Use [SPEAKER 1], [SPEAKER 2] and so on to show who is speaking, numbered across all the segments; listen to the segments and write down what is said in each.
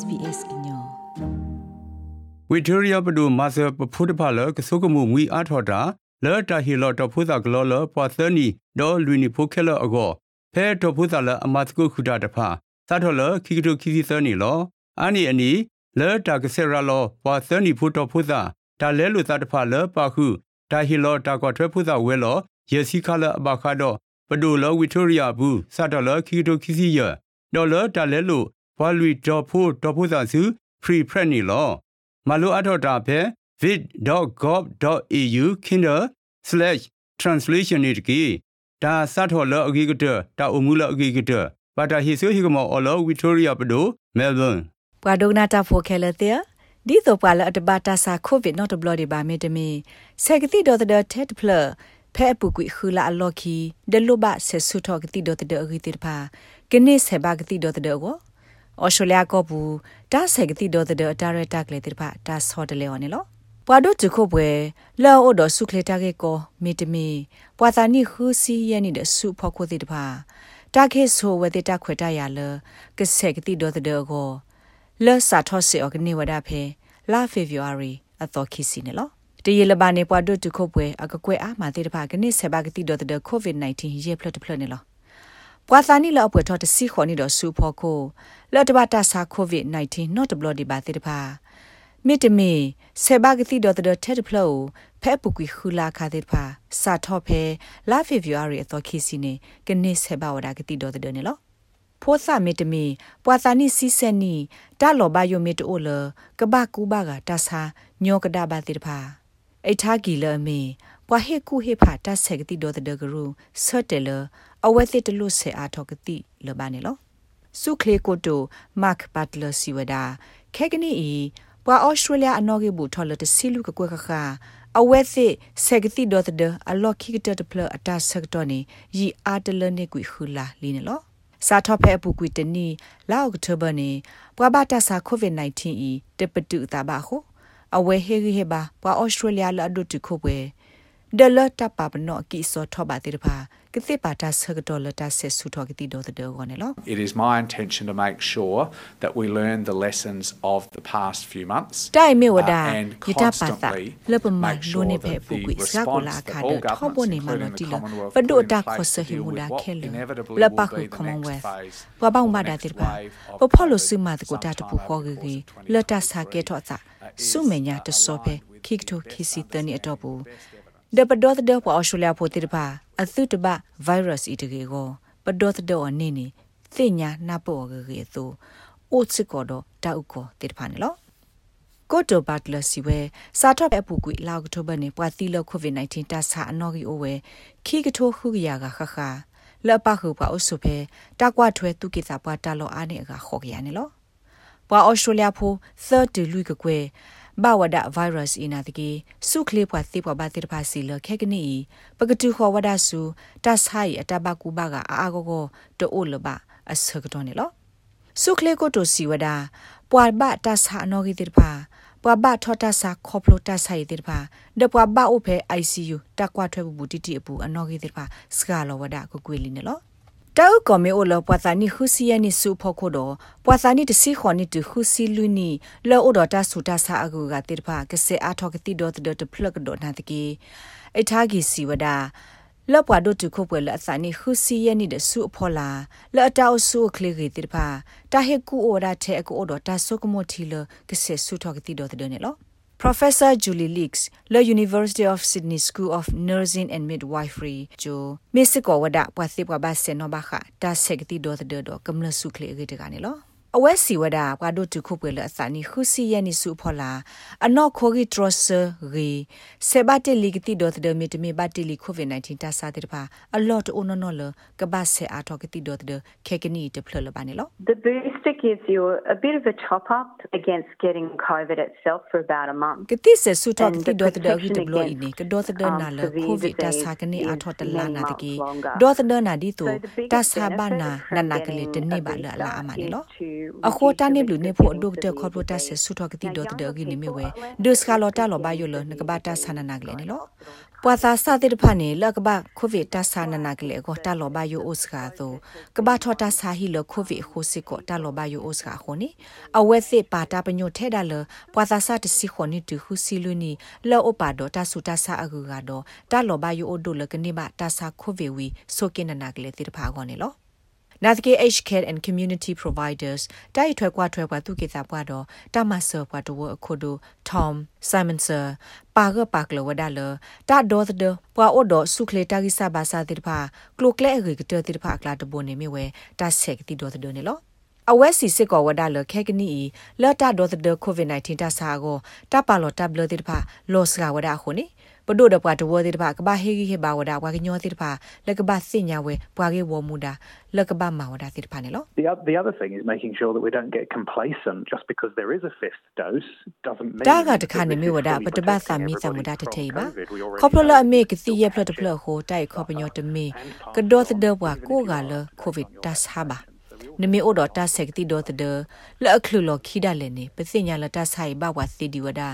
[SPEAKER 1] SBS ကညော
[SPEAKER 2] ဝီတိုရီယာပဒူမာဆာပဖုဒဖလာကဆုကမှုမွီအားထော်တာလော်တာဟီလော်တဖုဇာဂလော်လပွာသနီဒေါ်လူနီဖိုခဲလအကောဖဲတဖုဇာလအမတ်ကုခုတာတဖာသတ်ထော်လခိကတုခိစီသနီလောအာနီအနီလော်တာကဆရာလောပွာသနီဖုတဖုဇာဒါလဲလူသတ်တဖာလောပါခုတာဟီလော်တာကောထွဲဖုဇာဝဲလောယေစီခါလအဘခါတော့ပဒူလောဝီတိုရီယာဘူးစတော်လခိကတုခိစီယဒေါ်လတာလဲလူ ဘွာလူဒေါ်ဖိုဒေါ်ဖုဇာစု free press နီလောမလိုအပ်တော့တာဖဲ vid.gov.au/translation နေတကီဒါစတ်ထော်လအဂီကတတာအမှုလအဂီကတပါတာဟီဆိုဟီကမောအလောဝီတိုရီယာပဒိုမဲလ်ဘန်
[SPEAKER 1] ပဝဒုနာတာဖိုခဲလတဲ့ဒီတော့ပါလအတဘတာစာကိုဗစ်နော့တဘလဒီဘာမီတမီဆက်ကတိဒေါ်တဲ့တက်ဖလဖဲပုကွေခူလာအလော်ခီဒလိုဘဆက်ဆုထောကတိဒေါ်တဲ့အဂီတိဖာကနေဆေဘာကတိဒေါ်တဲ့ကို ဩစတြေးလျကောဘူးတာဆက်ကတိဒေါ်တဲ့ဒါရတာကလေတိဖာတာဆော့တလေော်နေလောပွာဒိုတခုပွဲလောအိုဒဆုခလေတာကေကိုမီတမီပွာသာနိခူစီယနီဒဆုဖောခိုတိတဖာတာခေဆိုဝတိတခွေတရလကဆက်ကတိဒေါ်တဲ့ကိုလောစာထောစီအော်ဂနီဝဒဖေလာဖေဗူအာရီအတော်ခိစီနေလောတရလဘာနေပွားတို့တခုပွဲအကကွဲအားမာတေတဖာကနိဆေဘာကတိဒေါ်တဲ့ကိုဗစ် -19 ရေဖလတ်ဖလတ်နေလော ပွာသာနီလောအပွဲတော်တစီခေါ်နေတော့စူဖို့ကိုလော်တဘတာစာကိုဗစ် -19 not blood ဒီပါတေတဖာမိတမီဆေဘာကတိဒေါ်တဲ့တက်ဖလောဖဲပုကွေခူလာခါတဲ့ဖာစာထော့ဖဲလာဖေဗူအာရီအတော်ခိစီနေကနိဆေဘာဝဒါကတိဒေါ်တဲ့နေလောဖောစာမီတမီပွာသာနီစီဆန်နီတာလောဘယိုမီတိုလကဘကူဘာကတဆာညောကဒဘာတိတဖာအိထားကီလအမီပွာဟေကူဟေဖာတဆက်ကတိဒေါ်တဲ့ဂရူဆော့တယ်လ အဝဲစစ်တလို့ဆေအားထောကတိလဘာနေလောစုခလေကိုတိုမတ်ဘတ်လစီဝဒါခဲကနီအီပွာဩစတြေးလျအနော်ကေဘူးထော်လတစီလူကကွဲခခအဝဲစစ်ဆက်ကတိဒေါ်တဲ့အလော့ခိကတတဖလအတာဆက်တော်နေရီအာတလနေကွေခူလာလီနေလောစာထော့ဖဲအပူကွီတနီလာအောက်တိုဘာနေပွာဘတာစာကိုဗစ် -19 ဤတပတူတာဘာခုအဝဲဟေဂီဟေဘာပွာဩစတြေးလျလာဒုတ်ခုပွဲ ဒလတပပနောကီစောထောပါတိတဖာကတိပါတာဆကဒေါ်လတာဆက်ဆူထောကတိဒေါ်ဒေါ်ဂောနေလော
[SPEAKER 3] It is my intention to make sure that we learn the lessons of the past few months
[SPEAKER 1] တိုင်မေဝဒယတပါတာလပမလိုနေဖေပုကွေစကူလာခါဒထောဘနေမလောတီလပဒိုတာခောဆဟီမူဒါခဲလလပခု commonwealth ဘဘောင်ဘာဒါတိပါပဖော်လို့စုမတကိုတာတပူခေါ်ကြီးလတဆာကဲထော့စာစုမညာတစောဖေခိကတိုခိစီတနီအတော့ဘူး ဒပဒေါသဒပအော်ရှူလျာဖိုတိတပါအသုတပဗိုင်းရပ်စ်ဤတကေကိုပဒေါသဒအနေနေသိညာနာပေါ်ကေကေသို့အိုချစ်ကောတော့တောက်ကောတိတပါနေလောကိုတိုဘတ်လစီဝဲစာတော့အပူကွေလောက်တိုဘနေပွာသီလကိုဗစ် -19 တဆာအနော်ဂီအိုဝဲခိကထိုခုကရကခခလပခုပါအဆုဖဲတကွာထွဲသူကိတာပွာတလောအားနေကခေါ်ကြရနေလောပွာအော်စတြေးလျဖို30လူကကွဲ ဘာဝဒဗိုင်းရပ်စ်အနာတကေစုခလေးဖွာသိပွားဘာတိတဖာစီလခဲကနီပကတူခေါ်ဝဒဆူတတ်ဆိုင်အတဘကူဘာကအာအာကိုကိုတိုလဘအစကတော့နေလောစုခလေးကိုတိုစီဝဒပွာဘတတ်ဆာနောဂီတိတဖာပွာဘထောတဆာခေါပလိုတတ်ဆိုင်တိတဖာဒပွာဘအိုဖဲ ICU တကွာထွဲဘူးတီတီအပူအနောဂီတိတဖာစကာလောဝဒကိုကွေလီနေလော တောက်ကောမေအိုလပွာသနီခုစီယနီစုဖို့ခိုတော့ပွာသနီတစီခေါနီတခုစီလူနီလောအိုဒတာဆူတာဆာအကူကတိတဖာကစေအာထောကတိဒေါ်တဖလကဒေါ်နာတကီအထားကြီးစီဝဒလောပွာဒိုတခုပွဲလအစနီခုစီယနီတဆူဖောလာလောအတောက်ဆူခလီဂီတိတဖာတာဟေကူအိုဒါထဲအကူအိုဒတာဆုကမိုတီလကစေဆူထောကတိဒေါ်တနေလော Professor Julie Leaks, the University of Sydney School of Nursing and Midwifery, jo Mexico wada pwasi pwa ba seno ba kha ta sekti do de do kamla su kle ge de ga ne lo အဝဲစီဝဒဘွာဒိုတုခုပွေလအစနီခုစီယနီစုဖောလာအနော့ခိုဂီထရဆာဂီဆေဘတ်တေလီဂတီဒေါ်တဒမီတမီဘတ်တေလီကိုဗစ် -19 တာစာတဲ့ပါအလော့တိုနိုနိုလကဘဆေအာထောကတီဒေါ်တဒခေကနီတဖလလပါနေလော
[SPEAKER 4] The booster gives you a bit of a top up against getting covid itself for about a month
[SPEAKER 1] ကတိဆေစုထောကတီဒေါ်တဒဂီတဘလောအီနီကဒေါ်တဒနာလကိုဗစ်တာစာကနေအာထောတလာနာတကီဒေါ်တဒနာဒီတိုတာစာဘာနာနာနာကလေးတနေပါလာလာအမနီလောအခေါ်တနေဘလူနေဖို့ဒုတ်တခေါ်ပလိုတာဆဆူထောကတိဒေါ်တဒဂီနေမြဝဲဒုစကလောတာလောဘယိုလနကဘာတာဆာနာနာကလေးနေလောပပွာသာစာတိတဖာနေလကဘကိုဗစ်တဆာနနာကလေကိုတာလောဘယိုအိုစကာသောကဘာထောတာဆာဟီလကိုဗစ်ခိုစစ်ကိုတာလောဘယိုအိုစကာခိုနီအဝဲစစ်ပါတာပညိုထဲဒါလပွာသာစာတစီခိုနီတူခုစီလူနီလောအပဒေါ်တာဆူတာဆာအကူကတော့တာလောဘယိုအိုဒိုလကနေဘတာဆာကိုဗစ်ဝီဆိုကင်နနာကလေတိတဖာခေါနေလော Nathke H Care and Community Providers တိုက်ထွဲကွာထွဲကွာသူကေတာပွားတော့တမဆပွားတော့အခုဒို Tom Simon Sir ပါကပါကလဝဒါလတာဒေါ်ဒပွာအိုဒဆုခလေတာဂိဆာဘာစာတိဖာကလုကလေရီကတတိဖာကလာတဘိုနေမီဝဲတာဆက်တိဒေါ်ဒနေလောအဝက်စီစစ်ကောဝဒါလခဲကနီလော်တာဒေါ်ဒကိုဗစ် -19 တဆာကိုတပါလော်တဘလတိဖာလော့စကဝဒါခုနေ ပဒိုဒပွားတဝတိတပါကဘာဟေဂီဟေဘာဝဒါဝါကညောတိတပါလကဘာစင်ညာဝဲပွားကေဝမူဒါလကဘာမာဝဒါတိတပါနေလော
[SPEAKER 5] The the other thing is making sure that we don't get complacent just because there is a fifth dose doesn't mean
[SPEAKER 1] တာကတခါနေမြဝဒါပတပတ်သာမိသမူဒါတထေပါခေါပလလအမေကစီရဖလတဖလဟိုတိုက်ခေါပညောတမေကဒေါ်တဒဘွာကိုကလကိုဗစ်တဆာဘာနမေအိုဒတာဆက်တီဒေါ်တဒလအခလူလခိဒါလည်းနေပစညာလတဆိုင်ဘဝစီဒီဝဒါ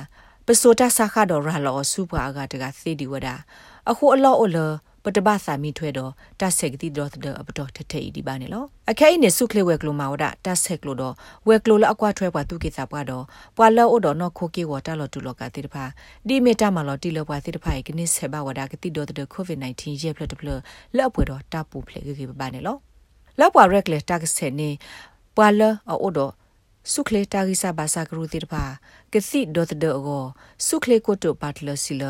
[SPEAKER 1] ပစိုးတာစာခါတော့ရလောစုပွားကတကသေဒီဝဒအခုအလောအလပတဘာသာမီထွဲတော့တဆက်ကတိတော့တဲ့အပတော်ထထိဒီပါနေလောအခဲနေစုခလေဝဲကလိုမာဝဒတဆက်ကလိုတော့ဝဲကလိုလအကွာထွဲပွားသူကိစ္စပွားတော့ပွာလောအိုတော့နော်ခိုကေဝတာလော်တူလောကတိတဖာဒီမီတာမလော်တီလောပွားတိတဖာကနိဆေဘဝဒကတိတော့တဲ့ကိုဗစ် -19 ရဲ့ဖလက်တဖလလက်ပွေတော့တပူဖလေကေပါနေလောလောက်ပွားရက်လေတက်ဆက်နေပွာလောအိုတော့ စုခလေတာဂိစာဘာစာကရူတိတပါကစီဒေါ်ဒေအောစုခလေကိုတိုပတ်လစီလ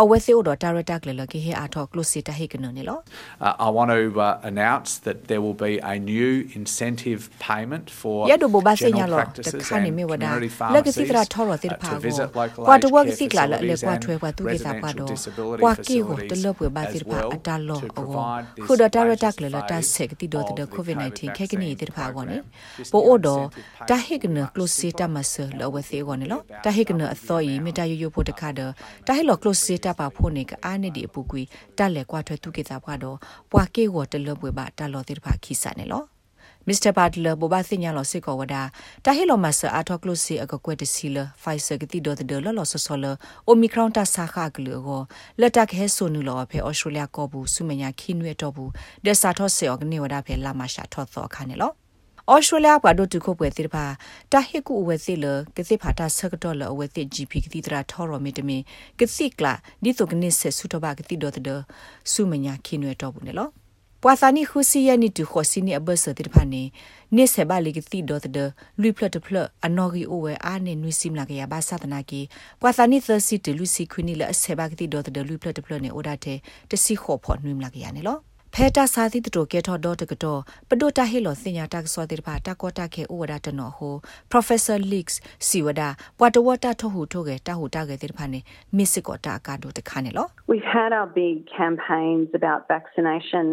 [SPEAKER 1] အဝဲစီအိုဒတာရတာကလကေဟေအာထောကလုစီတာဟေကနနေလော
[SPEAKER 3] I want to uh, announce that there will be a new incentive payment for
[SPEAKER 1] ရဒဘဘာစညာလောတခါနေမီဝဒါလကစီတရာထောရတိပါကိုကွာတဝကစီကလာလေကွာထွဲကွာသူကေစာပါတော့ကွာကီကိုတလပွေဘာတိပါအတာလောအောခုဒတာရတာကလတာဆက်တိဒေါ်တဲ့ COVID-19 ခေကနီတိပါကောနေပိုအိုဒတာဟေကနကလုစီတာမဆလောဝစီကောနေလောတာဟိကနအသောဤမေတ္တာယယဖို့တခါတတာဟိလောကလုစီတာပါဖို့နေကအာနေဒီအပူကွီတက်လေကွာထွဲသူကေတာဘွားတော့ပွာကေကိုတလပွေပါတလောတိတဖာခိစာနေလောမစ္စတာဘတ်လာဘဘစညာလောစစ်ကောဝဒတာဟီလိုမဆာအထောကလုစီအကကွက်တစီလဖိုင်ဆာကတိဒေါ်ဒလောလောဆဆလအိုမီခရွန်တာဆာခါကလူကိုလက်တက်ခဲဆိုနူလောဖေအော်စတြေးလျကောဘူးစုမညာခင်းွေတော့ဘူးဒက်ဆာထော့ဆေအော်ကနေဝဒဖေလာမရှာထော့သောခါနေလော ဩစတြေးလျကဒိုတူခုပွဲတိဖာတာဟိကူအဝဲစီလကတိဖာတာဆကတော့လအဝဲတိ GP ကတိတရာထော်ရမီတမီကတိကလာဒီတုကနစ်ဆဆုတော့ဘာကတိဒေါ်တဆုမညာခိနွေတော့ဘူးနေလောပွာသနီခုစီယနီတူခိုစီနီအဘဆတိဖာနေနေဆေဘာလီကတိဒေါ်တလူဖလတ်ဖလအနော်ဂီအိုဝဲအာနေနွီစီမလာကရဘာသဒနာကီပွာသနီသစီ တလူစီခွနီလအဆေဘာကတိဒေါ်တလူဖလတ်ဖလနေအိုဒါတဲ့တစီခေါ်ဖို့နွီမလာကရနေလောဖဲတာစာသီတတိုကဲထော်ဒေါ်တကတော့ပဒိုတာဟီလောစညာတက်စောတိပါတကောတာခဲဥဝဒတနောဟို Professor Leaks စီဝဒပွာတဝတာထဟုထိုးကဲတဟုတာကဲတိဖာနေမစ်စကောတာကာဒိုတခါနေလော
[SPEAKER 4] We've had our big campaigns about vaccination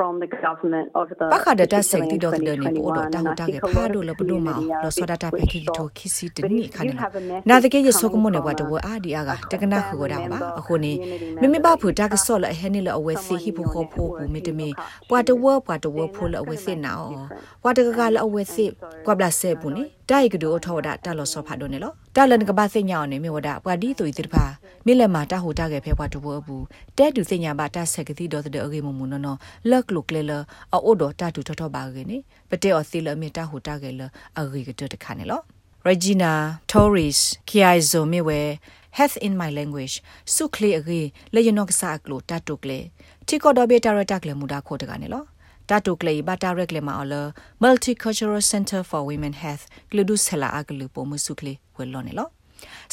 [SPEAKER 4] from the government of the
[SPEAKER 1] ပခါဒတာစက်တီဒေါ်တဲ့နေပေါ်တော့တာဟတာကဖာဒိုလပဒိုမာလောစောဒတာဖက်ခီတိုခီစီတနိခါနေနာတကယ်ရဆောကမနေဘတ်ဝအာဒီအာကတကနာခူဒါပါအခုနေမမေဘဖူတာကဆောလဟဲနေလအဝဲစီဟီဖူခေါ်ဖိုးဘူးမီတမီပွာတဝပွာတဝဖိုးလအဝဲစစ်နာအောပွာတကကလအဝဲစစ်ကွာဘလာဆဲဘူးနေ တိုက်ကဒိုထောဒတာလောဆောဖာဒိုနေလောတာလန်ကဘာစညာနေမြေဝဒပွာဒီတူတိတဖာမိလက်မာတာဟိုတာကဲဖဲပွာတဝဘူးတဲတူစညာဘာတာဆက်ကတိဒေါ်တဲ့အဂေမမူနော်နော်လက်လုကလေလအိုဒတာတူထောထောပါကေနေပတေအော်စီလမီတာဟိုတာကဲလအဂေကတတခါနေလော Regina Torres Kiaizo Miwe Health in my language စုခလေအဂေလေယနောကစားကလိုတတ် တုကလေတီကောဒဘေတာရတက်လေမူဒါခိုတကနေလောတတုကလေဘာတာရက်လေမာအလ Multicultural Center for Women Health ကလူဒုဆလာအကလူပိုမစုကလေဝဲလောနေလော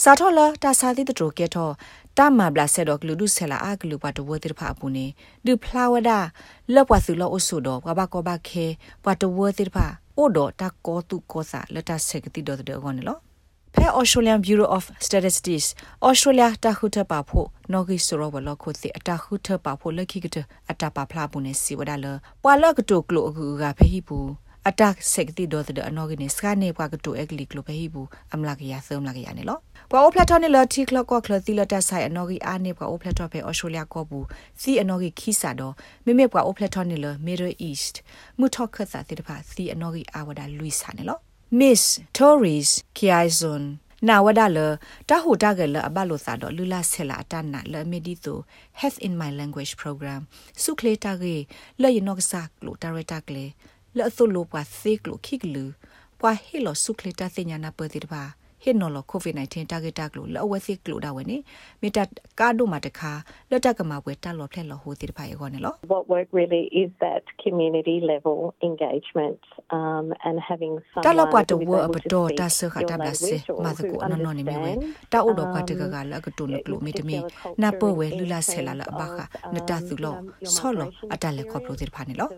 [SPEAKER 1] စာထောလတာစာတိတတိုကဲထောတမဘလာဆေဒေါကလူဒုဆလာအကလူပါတဝတိဖာပူနေဒူဖလာဝဒလပွားစုလောအဆုတော့ကဘာကဘာခဲပွားတဝတိဖာအိုဒတာကောတုကောစာလတာဆက်ကတိဒေါ်တဲ့ကောနေလော ဖဲ Australian Bureau of Statistics Australia တခုထပါဖို့နော်ဂီဆိုရောဘလခုစီအတခုထပါဖို့လက်ခိကတအတပါဖလာပုန်စီဝဒါလပွာလကတုကလိုအခုကဖဲဟိဘူးအတက်ဆက်တီဒေါ်တဲ့အနော်ဂီနေစကနေပွာကတုအကလီကလိုဖဲဟိဘူးအမလာကရသုံးလာကရနေလောပွာအိုပလက်တော်နေလတီကလကောကလတီလတဆိုင်အနော်ဂီအာနေပွာအိုပလက်တော်ဖဲ Australia ကောဘူးစီအနော်ဂီခိစာတော့မိမိပွာအိုပလက်တော်နေလ Middle East မူထောက်ခတ်စာတိတဖာစီအနော်ဂီအာဝဒါလူစာနေလော Miss Torres Kiaizon နာဝဒါလတာဟူတာကလအဘလိုစာတော့လူလာဆလာတနာလမီဒီတို Health in my language program စုခလေတာကေလေယနော့စာကလိုတာရတာကလေလေအသုလိုပွားစေကလိုခိကလူပွာဟီလိုစုခလေတာစညာနာပတိတပါ ဟင်နော်လကိုဗစ် -19 တာဂက်တာကလို့လောဝဲစစ်ကလို့ဒါဝဲနေမိတာကာဒိုမှာတခါလက်တကမှာပွဲတက်လော်ဖလက်လော်ဟိုတိတဖိုင်ကောနေလော
[SPEAKER 6] What work really is that community level engagement um and having
[SPEAKER 1] some တလပတ်တော့ဝဘတော့တဆခတာဘလစေမသကိုနော်နေမီဝဲတာအိုတော့ပတ်တကကလကတုနကလို့မီတမီနာပေါ်ဝဲလူလာဆဲလာလဘခနတသူလောဆောလောအတလက်ခေါပလို့တိဖာနေလော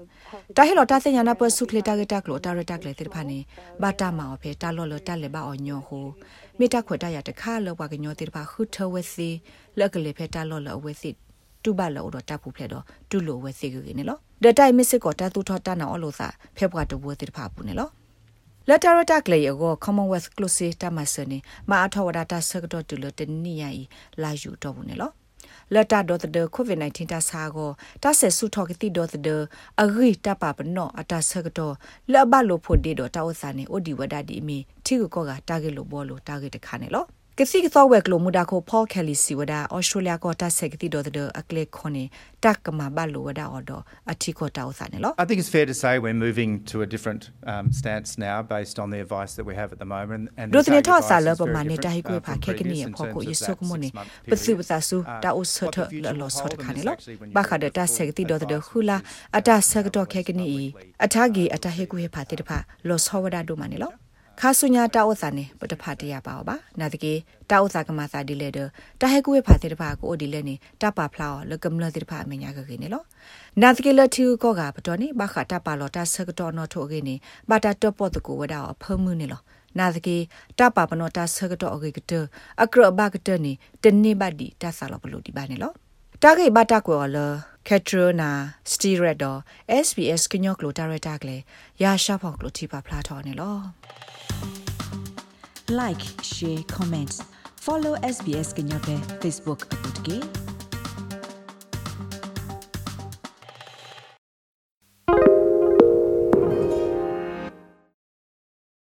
[SPEAKER 1] တာဟဲလောတာစညာနာပစုခလေတာဂက်တာကလို့တာရတာကလေတိဖာနေဘာတာမောဖေတာလောလတလက်ပါအောညောဟိုမေတာခွတ်တရတခါလောဘကညောတိပါခုထဝစီလက်ကလေးဖဲတာလောလအဝဲစီတူဘလောတော့တပ်ဖို့ဖလက်တော့တူလိုဝဲစီကနေလောဒတိုင်မစ်စစ်ကောတတူထတာနော်အလို့စာဖဲဘွားတဝဲတိဖာပူနေလောလက်တရတက်လေယော Commonwealth Close တမစနေမအထောဝဒတာဆက်တော့တူလတနီယီလာယူတော့ဘူးနေလော လတာဒေါ်တဲ့ COVID-19 တာစာကိုတာဆက်စုထောက်ကတိဒေါ်တဲ့အဂိတပပနောအတာဆက်တော့လဘလိုဖို့ဒီတော့တောက်စာနေအိုဒီဝဒဒီမီထီကိုကတာဂက်လိုဘောလိုတာဂက်တခါနေလော ကစီကသောဝက်ကလိုမူဒါကိုဖောကယ်လီစီဝဒါအော်စတြေးလျကိုတာဆက်ကတိဒေါ်တဲ့အကလေခွန်နေတက်ကမှာဘလိုဝဒါအော်တော့အထီကိုတောက်စာနေလော
[SPEAKER 7] I think it's fair to say we're moving to a different um, stance now based on the advice that we have at the moment
[SPEAKER 1] and ဒုတိယထောက်စာလပမာနေတာဟိကွေဖာခေကနီရဖောကိုယေဆုကမနေပစုပသဆူတာဥဆထလလောဆောတခါနေလောဘာခဒတာဆက်ကတိဒေါ်တဲ့ခူလာအတာဆက်တော့ခေကနီအထာဂီအတာ ဟိကွေဖာတိတဖာလောဆောဝဒါဒုမနေလောခါဆုညာတာဥစာနေပတဖာတရပါပါနာတကေတာဥစာကမစာဒီလေဒတာဟဲကူဝေဖာတဲ့တဖာကိုအိုဒီလေနေတပါဖလာလကမလတဲ့တဖာအမညာကကေနေလောနာတကေလတီကိုကပတော်နေဘခတာပါလောတာဆကတော်နော်ထိုကေနေဘာတာတော့ပေါ်တကူဝဒါအဖမှုနေလောနာတကေတပါပနောတာဆကတော့အကေကတအကရဘကတနေတနေဘဒီတဆာလောပလို့ဒီပါနေလောတာဂိဘတာကွာလ ကက်ထရိုနာစတီရက်ဒ SBS ကညော့ကလိုတာရတာကလေရာရှာဖောက်ကလိုတီပါဖလာထော်နေလော like share comment follow SBS ကညော့ပဲ Facebook အပုတ်ကေ